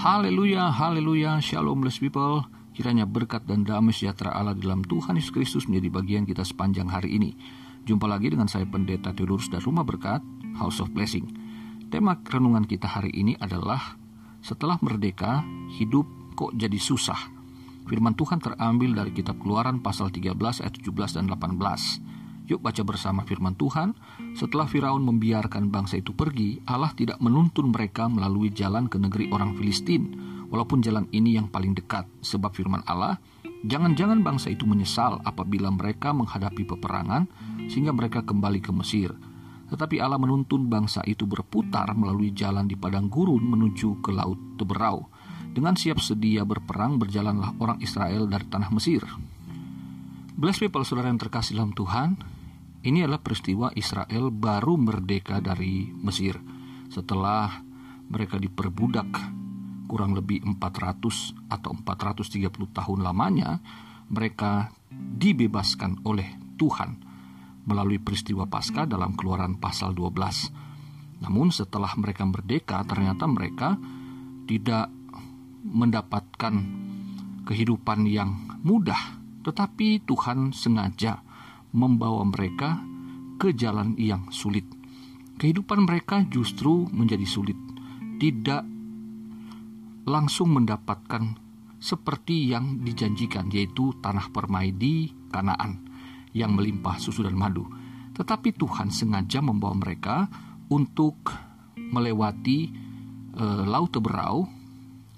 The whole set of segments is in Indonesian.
Haleluya, haleluya, shalom blessed people. Kiranya berkat dan damai sejahtera Allah dalam Tuhan Yesus Kristus menjadi bagian kita sepanjang hari ini. Jumpa lagi dengan saya Pendeta Theodorus dan Rumah Berkat, House of Blessing. Tema renungan kita hari ini adalah Setelah merdeka, hidup kok jadi susah. Firman Tuhan terambil dari kitab Keluaran pasal 13 ayat 17 dan 18. Yuk baca bersama firman Tuhan. Setelah Firaun membiarkan bangsa itu pergi, Allah tidak menuntun mereka melalui jalan ke negeri orang Filistin, walaupun jalan ini yang paling dekat. Sebab firman Allah, jangan-jangan bangsa itu menyesal apabila mereka menghadapi peperangan sehingga mereka kembali ke Mesir. Tetapi Allah menuntun bangsa itu berputar melalui jalan di padang gurun menuju ke laut Teberau. Dengan siap sedia berperang berjalanlah orang Israel dari tanah Mesir. Blessed people saudara yang terkasih dalam Tuhan, ini adalah peristiwa Israel baru merdeka dari Mesir setelah mereka diperbudak kurang lebih 400 atau 430 tahun lamanya mereka dibebaskan oleh Tuhan melalui peristiwa Paskah dalam Keluaran pasal 12. Namun setelah mereka merdeka ternyata mereka tidak mendapatkan kehidupan yang mudah, tetapi Tuhan sengaja membawa mereka ke jalan yang sulit. Kehidupan mereka justru menjadi sulit, tidak langsung mendapatkan seperti yang dijanjikan, yaitu tanah permai di Kanaan yang melimpah susu dan madu. Tetapi Tuhan sengaja membawa mereka untuk melewati e, laut Teberau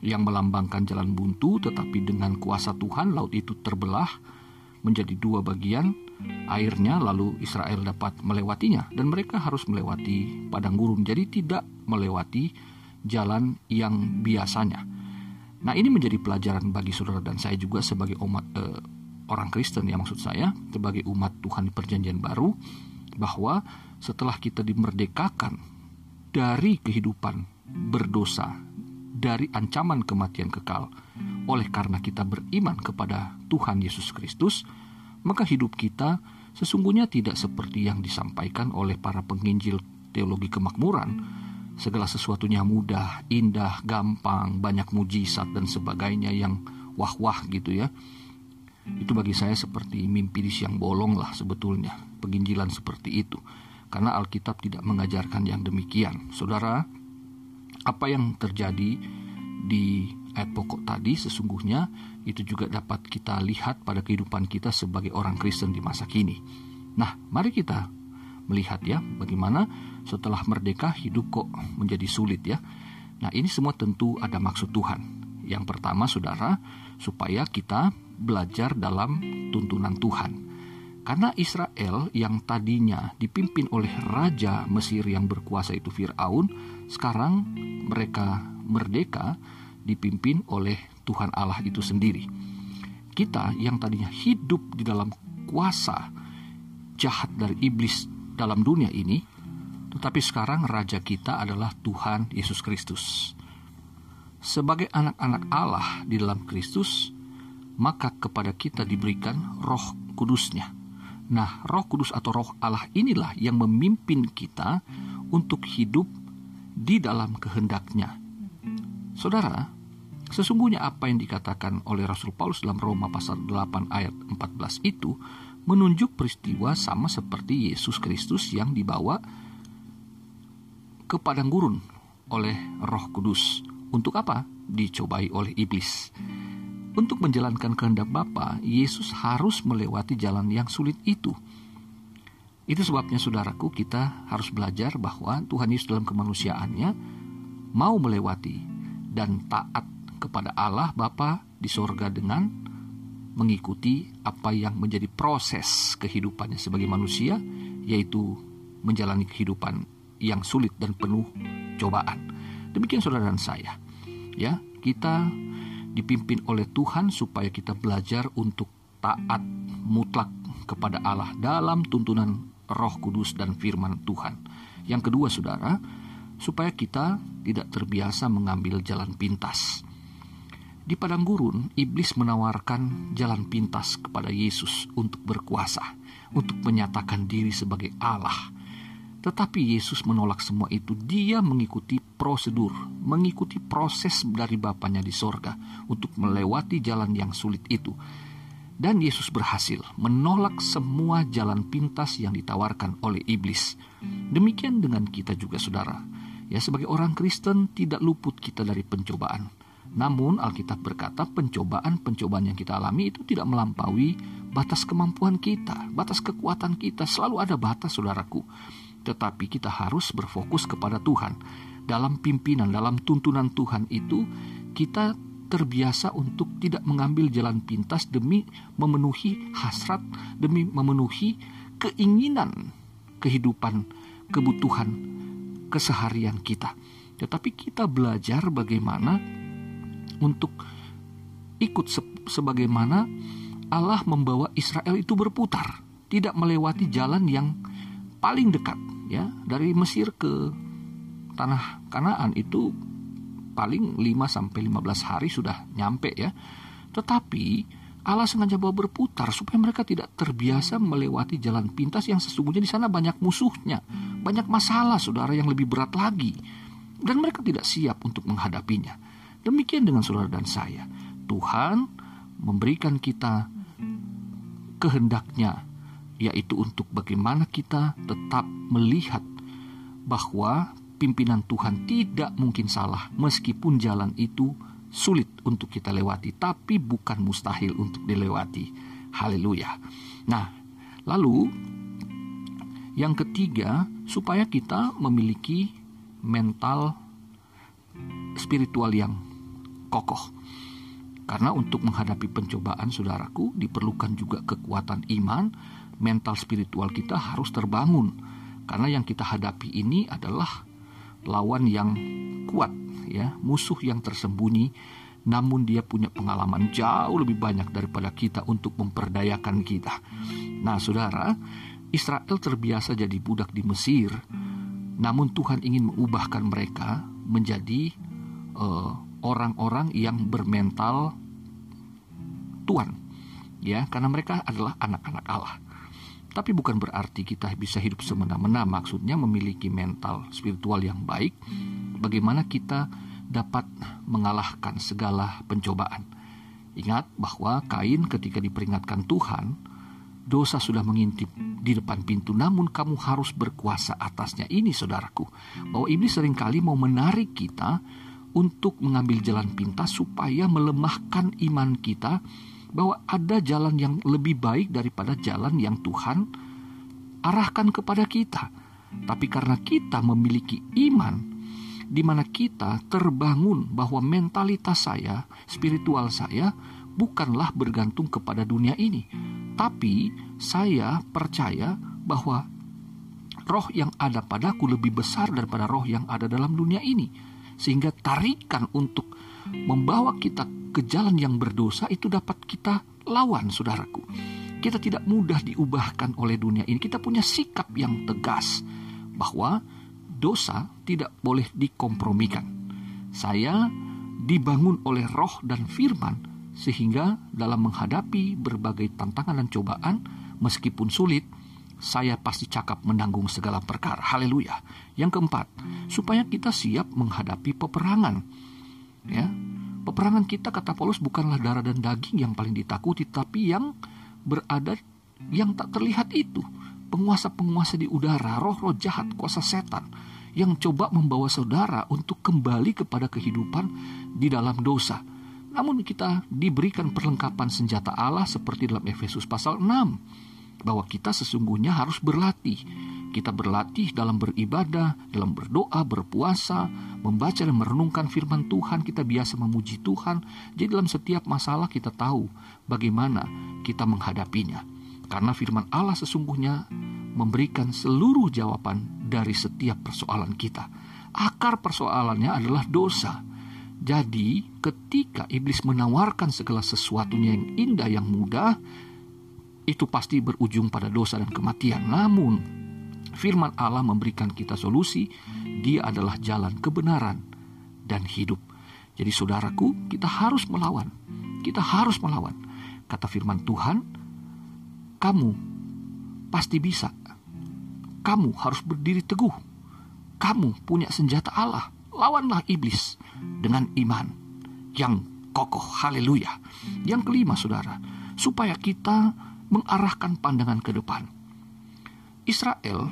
yang melambangkan jalan buntu, tetapi dengan kuasa Tuhan laut itu terbelah menjadi dua bagian airnya lalu Israel dapat melewatinya dan mereka harus melewati padang gurun jadi tidak melewati jalan yang biasanya. Nah ini menjadi pelajaran bagi saudara dan saya juga sebagai umat eh, orang Kristen ya maksud saya sebagai umat Tuhan di Perjanjian Baru bahwa setelah kita dimerdekakan dari kehidupan berdosa dari ancaman kematian kekal oleh karena kita beriman kepada Tuhan Yesus Kristus maka hidup kita sesungguhnya tidak seperti yang disampaikan oleh para penginjil teologi kemakmuran. Segala sesuatunya mudah, indah, gampang, banyak mujizat dan sebagainya yang wah-wah gitu ya. Itu bagi saya seperti mimpi di siang bolong lah sebetulnya, penginjilan seperti itu. Karena Alkitab tidak mengajarkan yang demikian. Saudara, apa yang terjadi di ayat pokok tadi sesungguhnya itu juga dapat kita lihat pada kehidupan kita sebagai orang Kristen di masa kini. Nah, mari kita melihat ya bagaimana setelah merdeka hidup kok menjadi sulit ya. Nah, ini semua tentu ada maksud Tuhan. Yang pertama, Saudara, supaya kita belajar dalam tuntunan Tuhan. Karena Israel yang tadinya dipimpin oleh raja Mesir yang berkuasa itu Firaun, sekarang mereka merdeka dipimpin oleh Tuhan Allah itu sendiri. Kita yang tadinya hidup di dalam kuasa jahat dari iblis dalam dunia ini, tetapi sekarang raja kita adalah Tuhan Yesus Kristus. Sebagai anak-anak Allah di dalam Kristus, maka kepada kita diberikan roh kudusnya. Nah, roh kudus atau roh Allah inilah yang memimpin kita untuk hidup di dalam kehendaknya Saudara, sesungguhnya apa yang dikatakan oleh Rasul Paulus dalam Roma pasal 8 ayat 14 itu menunjuk peristiwa sama seperti Yesus Kristus yang dibawa ke padang gurun oleh Roh Kudus. Untuk apa? Dicobai oleh iblis. Untuk menjalankan kehendak Bapa, Yesus harus melewati jalan yang sulit itu. Itu sebabnya saudaraku kita harus belajar bahwa Tuhan Yesus dalam kemanusiaannya mau melewati dan taat kepada Allah Bapa di sorga dengan mengikuti apa yang menjadi proses kehidupannya sebagai manusia, yaitu menjalani kehidupan yang sulit dan penuh cobaan. Demikian saudara dan saya. Ya, kita dipimpin oleh Tuhan supaya kita belajar untuk taat mutlak kepada Allah dalam tuntunan Roh Kudus dan firman Tuhan. Yang kedua, Saudara, supaya kita tidak terbiasa mengambil jalan pintas. Di padang gurun, iblis menawarkan jalan pintas kepada Yesus untuk berkuasa, untuk menyatakan diri sebagai Allah. Tetapi Yesus menolak semua itu. Dia mengikuti prosedur, mengikuti proses dari Bapaknya di sorga untuk melewati jalan yang sulit itu. Dan Yesus berhasil menolak semua jalan pintas yang ditawarkan oleh iblis. Demikian dengan kita juga saudara. Ya sebagai orang Kristen tidak luput kita dari pencobaan. Namun Alkitab berkata pencobaan-pencobaan yang kita alami itu tidak melampaui batas kemampuan kita, batas kekuatan kita. Selalu ada batas saudaraku. Tetapi kita harus berfokus kepada Tuhan. Dalam pimpinan, dalam tuntunan Tuhan itu kita terbiasa untuk tidak mengambil jalan pintas demi memenuhi hasrat, demi memenuhi keinginan kehidupan, kebutuhan keseharian kita. Tetapi kita belajar bagaimana untuk ikut se sebagaimana Allah membawa Israel itu berputar, tidak melewati jalan yang paling dekat ya dari Mesir ke tanah Kanaan itu paling 5 sampai 15 hari sudah nyampe ya. Tetapi Allah sengaja bawa berputar supaya mereka tidak terbiasa melewati jalan pintas yang sesungguhnya di sana banyak musuhnya, banyak masalah saudara yang lebih berat lagi. Dan mereka tidak siap untuk menghadapinya. Demikian dengan saudara dan saya. Tuhan memberikan kita kehendaknya yaitu untuk bagaimana kita tetap melihat bahwa pimpinan Tuhan tidak mungkin salah meskipun jalan itu sulit untuk kita lewati tapi bukan mustahil untuk dilewati. Haleluya. Nah, lalu yang ketiga supaya kita memiliki mental spiritual yang kokoh. Karena untuk menghadapi pencobaan saudaraku diperlukan juga kekuatan iman, mental spiritual kita harus terbangun. Karena yang kita hadapi ini adalah lawan yang kuat ya, musuh yang tersembunyi namun dia punya pengalaman jauh lebih banyak daripada kita untuk memperdayakan kita. Nah, Saudara, Israel terbiasa jadi budak di Mesir, namun Tuhan ingin mengubahkan mereka menjadi eh, orang-orang yang bermental Tuhan, ya, karena mereka adalah anak-anak Allah. Tapi bukan berarti kita bisa hidup semena-mena, maksudnya memiliki mental spiritual yang baik. Bagaimana kita dapat mengalahkan segala pencobaan? Ingat bahwa Kain ketika diperingatkan Tuhan, dosa sudah mengintip di depan pintu, namun kamu harus berkuasa atasnya. Ini saudaraku, bahwa iblis sering kali mau menarik kita untuk mengambil jalan pintas supaya melemahkan iman kita bahwa ada jalan yang lebih baik daripada jalan yang Tuhan arahkan kepada kita. Tapi karena kita memiliki iman, di mana kita terbangun bahwa mentalitas saya, spiritual saya, bukanlah bergantung kepada dunia ini, tapi saya percaya bahwa roh yang ada padaku lebih besar daripada roh yang ada dalam dunia ini, sehingga tarikan untuk membawa kita ke jalan yang berdosa itu dapat kita lawan, saudaraku. Kita tidak mudah diubahkan oleh dunia ini. Kita punya sikap yang tegas bahwa dosa tidak boleh dikompromikan. Saya dibangun oleh roh dan firman sehingga dalam menghadapi berbagai tantangan dan cobaan meskipun sulit saya pasti cakap menanggung segala perkara. Haleluya. Yang keempat, supaya kita siap menghadapi peperangan. Ya, Peperangan kita kata Paulus bukanlah darah dan daging yang paling ditakuti tapi yang berada yang tak terlihat itu. Penguasa-penguasa di udara, roh-roh jahat, kuasa setan yang coba membawa saudara untuk kembali kepada kehidupan di dalam dosa. Namun kita diberikan perlengkapan senjata Allah seperti dalam Efesus pasal 6 bahwa kita sesungguhnya harus berlatih kita berlatih dalam beribadah, dalam berdoa, berpuasa, membaca dan merenungkan firman Tuhan, kita biasa memuji Tuhan. Jadi dalam setiap masalah kita tahu bagaimana kita menghadapinya. Karena firman Allah sesungguhnya memberikan seluruh jawaban dari setiap persoalan kita. Akar persoalannya adalah dosa. Jadi, ketika iblis menawarkan segala sesuatunya yang indah, yang mudah, itu pasti berujung pada dosa dan kematian. Namun, Firman Allah memberikan kita solusi. Dia adalah jalan kebenaran dan hidup. Jadi saudaraku, kita harus melawan. Kita harus melawan. Kata firman Tuhan, kamu pasti bisa. kamu harus berdiri teguh. Kamu punya senjata Allah. Lawanlah iblis dengan iman yang kokoh. Haleluya. Yang kelima, saudara, supaya kita mengarahkan pandangan ke depan. Israel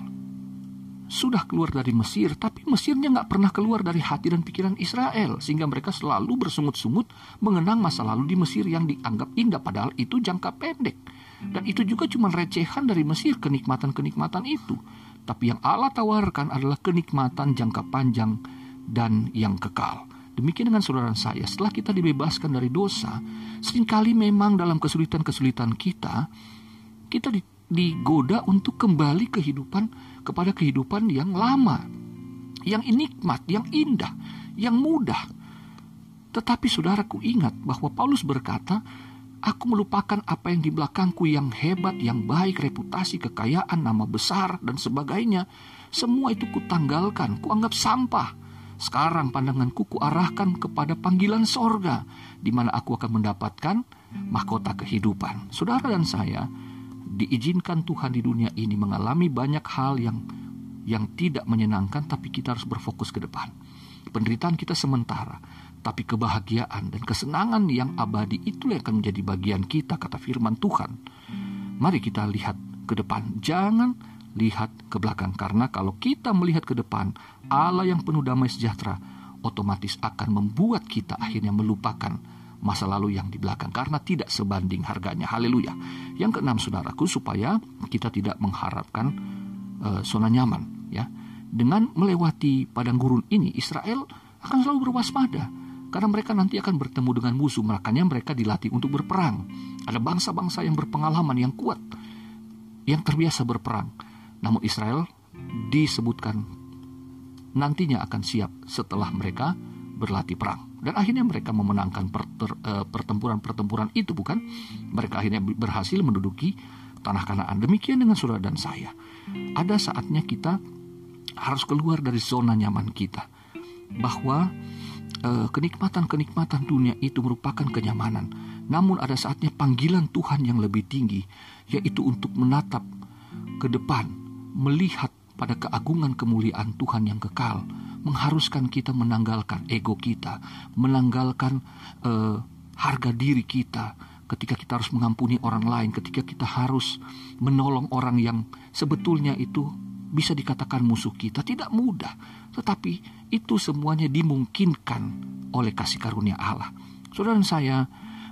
sudah keluar dari Mesir, tapi Mesirnya nggak pernah keluar dari hati dan pikiran Israel, sehingga mereka selalu bersungut-sungut mengenang masa lalu di Mesir yang dianggap indah, padahal itu jangka pendek. Dan itu juga cuma recehan dari Mesir, kenikmatan-kenikmatan itu. Tapi yang Allah tawarkan adalah kenikmatan jangka panjang dan yang kekal. Demikian dengan saudara saya, setelah kita dibebaskan dari dosa, sering kali memang dalam kesulitan-kesulitan kita, kita digoda untuk kembali kehidupan kepada kehidupan yang lama, yang nikmat, yang indah, yang mudah. Tetapi saudaraku ingat bahwa Paulus berkata, Aku melupakan apa yang di belakangku yang hebat, yang baik, reputasi, kekayaan, nama besar, dan sebagainya. Semua itu kutanggalkan, kuanggap sampah. Sekarang pandanganku kuarahkan kepada panggilan sorga, di mana aku akan mendapatkan mahkota kehidupan. Saudara dan saya, diizinkan Tuhan di dunia ini mengalami banyak hal yang yang tidak menyenangkan tapi kita harus berfokus ke depan. Penderitaan kita sementara, tapi kebahagiaan dan kesenangan yang abadi itulah yang akan menjadi bagian kita kata firman Tuhan. Mari kita lihat ke depan, jangan lihat ke belakang karena kalau kita melihat ke depan, Allah yang penuh damai sejahtera otomatis akan membuat kita akhirnya melupakan masa lalu yang di belakang karena tidak sebanding harganya. Haleluya. Yang keenam saudaraku supaya kita tidak mengharapkan uh, zona nyaman ya. Dengan melewati padang gurun ini Israel akan selalu berwaspada karena mereka nanti akan bertemu dengan musuh makanya mereka dilatih untuk berperang. Ada bangsa-bangsa yang berpengalaman yang kuat yang terbiasa berperang. Namun Israel disebutkan nantinya akan siap setelah mereka berlatih perang. Dan akhirnya mereka memenangkan eh, pertempuran-pertempuran itu bukan? Mereka akhirnya berhasil menduduki tanah Kanaan. Demikian dengan saudara dan saya. Ada saatnya kita harus keluar dari zona nyaman kita bahwa eh, kenikmatan-kenikmatan dunia itu merupakan kenyamanan. Namun ada saatnya panggilan Tuhan yang lebih tinggi yaitu untuk menatap ke depan melihat pada keagungan kemuliaan Tuhan yang kekal mengharuskan kita menanggalkan ego kita, menanggalkan uh, harga diri kita ketika kita harus mengampuni orang lain, ketika kita harus menolong orang yang sebetulnya itu bisa dikatakan musuh kita tidak mudah, tetapi itu semuanya dimungkinkan oleh kasih karunia Allah. Saudara dan saya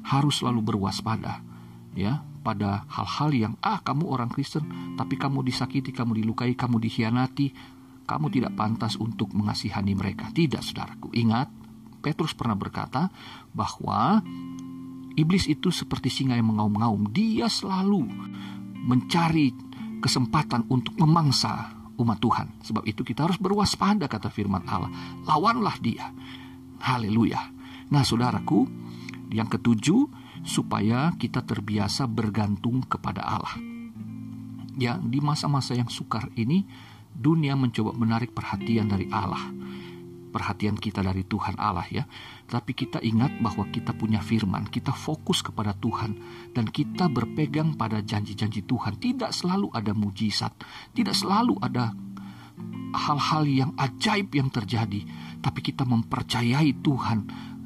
harus selalu berwaspada ya pada hal-hal yang ah kamu orang Kristen tapi kamu disakiti, kamu dilukai, kamu dikhianati, kamu tidak pantas untuk mengasihani mereka. Tidak, saudaraku. Ingat, Petrus pernah berkata bahwa iblis itu seperti singa yang mengaum-ngaum. Dia selalu mencari kesempatan untuk memangsa umat Tuhan. Sebab itu kita harus berwaspada kata firman Allah. Lawanlah dia. Haleluya. Nah saudaraku, yang ketujuh, supaya kita terbiasa bergantung kepada Allah. Ya, di masa-masa yang sukar ini, dunia mencoba menarik perhatian dari Allah. Perhatian kita dari Tuhan Allah ya. Tapi kita ingat bahwa kita punya firman, kita fokus kepada Tuhan dan kita berpegang pada janji-janji Tuhan. Tidak selalu ada mujizat, tidak selalu ada hal-hal yang ajaib yang terjadi, tapi kita mempercayai Tuhan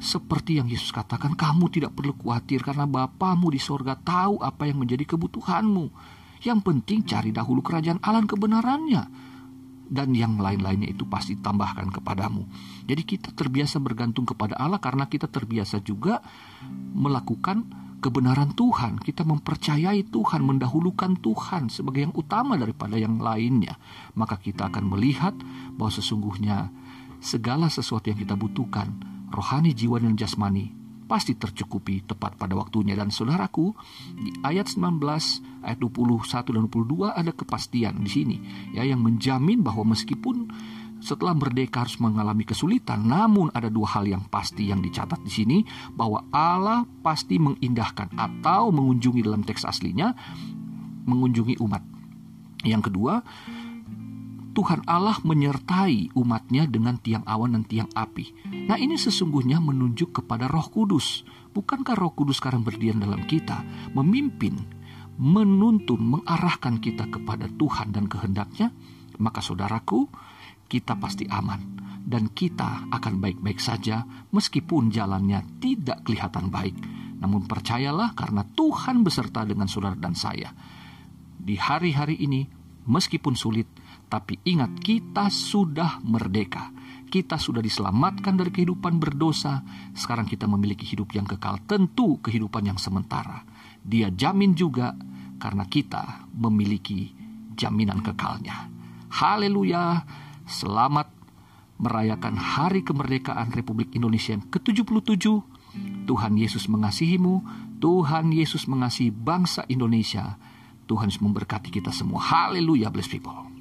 seperti yang Yesus katakan, kamu tidak perlu khawatir karena Bapamu di sorga tahu apa yang menjadi kebutuhanmu. Yang penting cari dahulu kerajaan Allah kebenarannya dan yang lain-lainnya itu pasti tambahkan kepadamu. Jadi kita terbiasa bergantung kepada Allah karena kita terbiasa juga melakukan kebenaran Tuhan. Kita mempercayai Tuhan, mendahulukan Tuhan sebagai yang utama daripada yang lainnya. Maka kita akan melihat bahwa sesungguhnya segala sesuatu yang kita butuhkan, rohani, jiwa, dan jasmani, pasti tercukupi tepat pada waktunya. Dan saudaraku, di ayat 19, ayat 21 dan 22 ada kepastian di sini ya yang menjamin bahwa meskipun setelah merdeka harus mengalami kesulitan, namun ada dua hal yang pasti yang dicatat di sini bahwa Allah pasti mengindahkan atau mengunjungi dalam teks aslinya mengunjungi umat. Yang kedua, Tuhan Allah menyertai umatnya dengan tiang awan dan tiang api. Nah ini sesungguhnya menunjuk kepada roh kudus. Bukankah roh kudus sekarang berdiam dalam kita, memimpin, menuntun, mengarahkan kita kepada Tuhan dan kehendaknya? maka saudaraku, kita pasti aman dan kita akan baik-baik saja meskipun jalannya tidak kelihatan baik. Namun percayalah karena Tuhan beserta dengan saudara dan saya. Di hari-hari ini, meskipun sulit, tapi ingat kita sudah merdeka. Kita sudah diselamatkan dari kehidupan berdosa. Sekarang kita memiliki hidup yang kekal, tentu kehidupan yang sementara. Dia jamin juga karena kita memiliki jaminan kekalnya. Haleluya! Selamat merayakan hari kemerdekaan Republik Indonesia yang ke-77. Tuhan Yesus mengasihimu, Tuhan Yesus mengasihi bangsa Indonesia. Tuhan memberkati kita semua. Haleluya, bless people.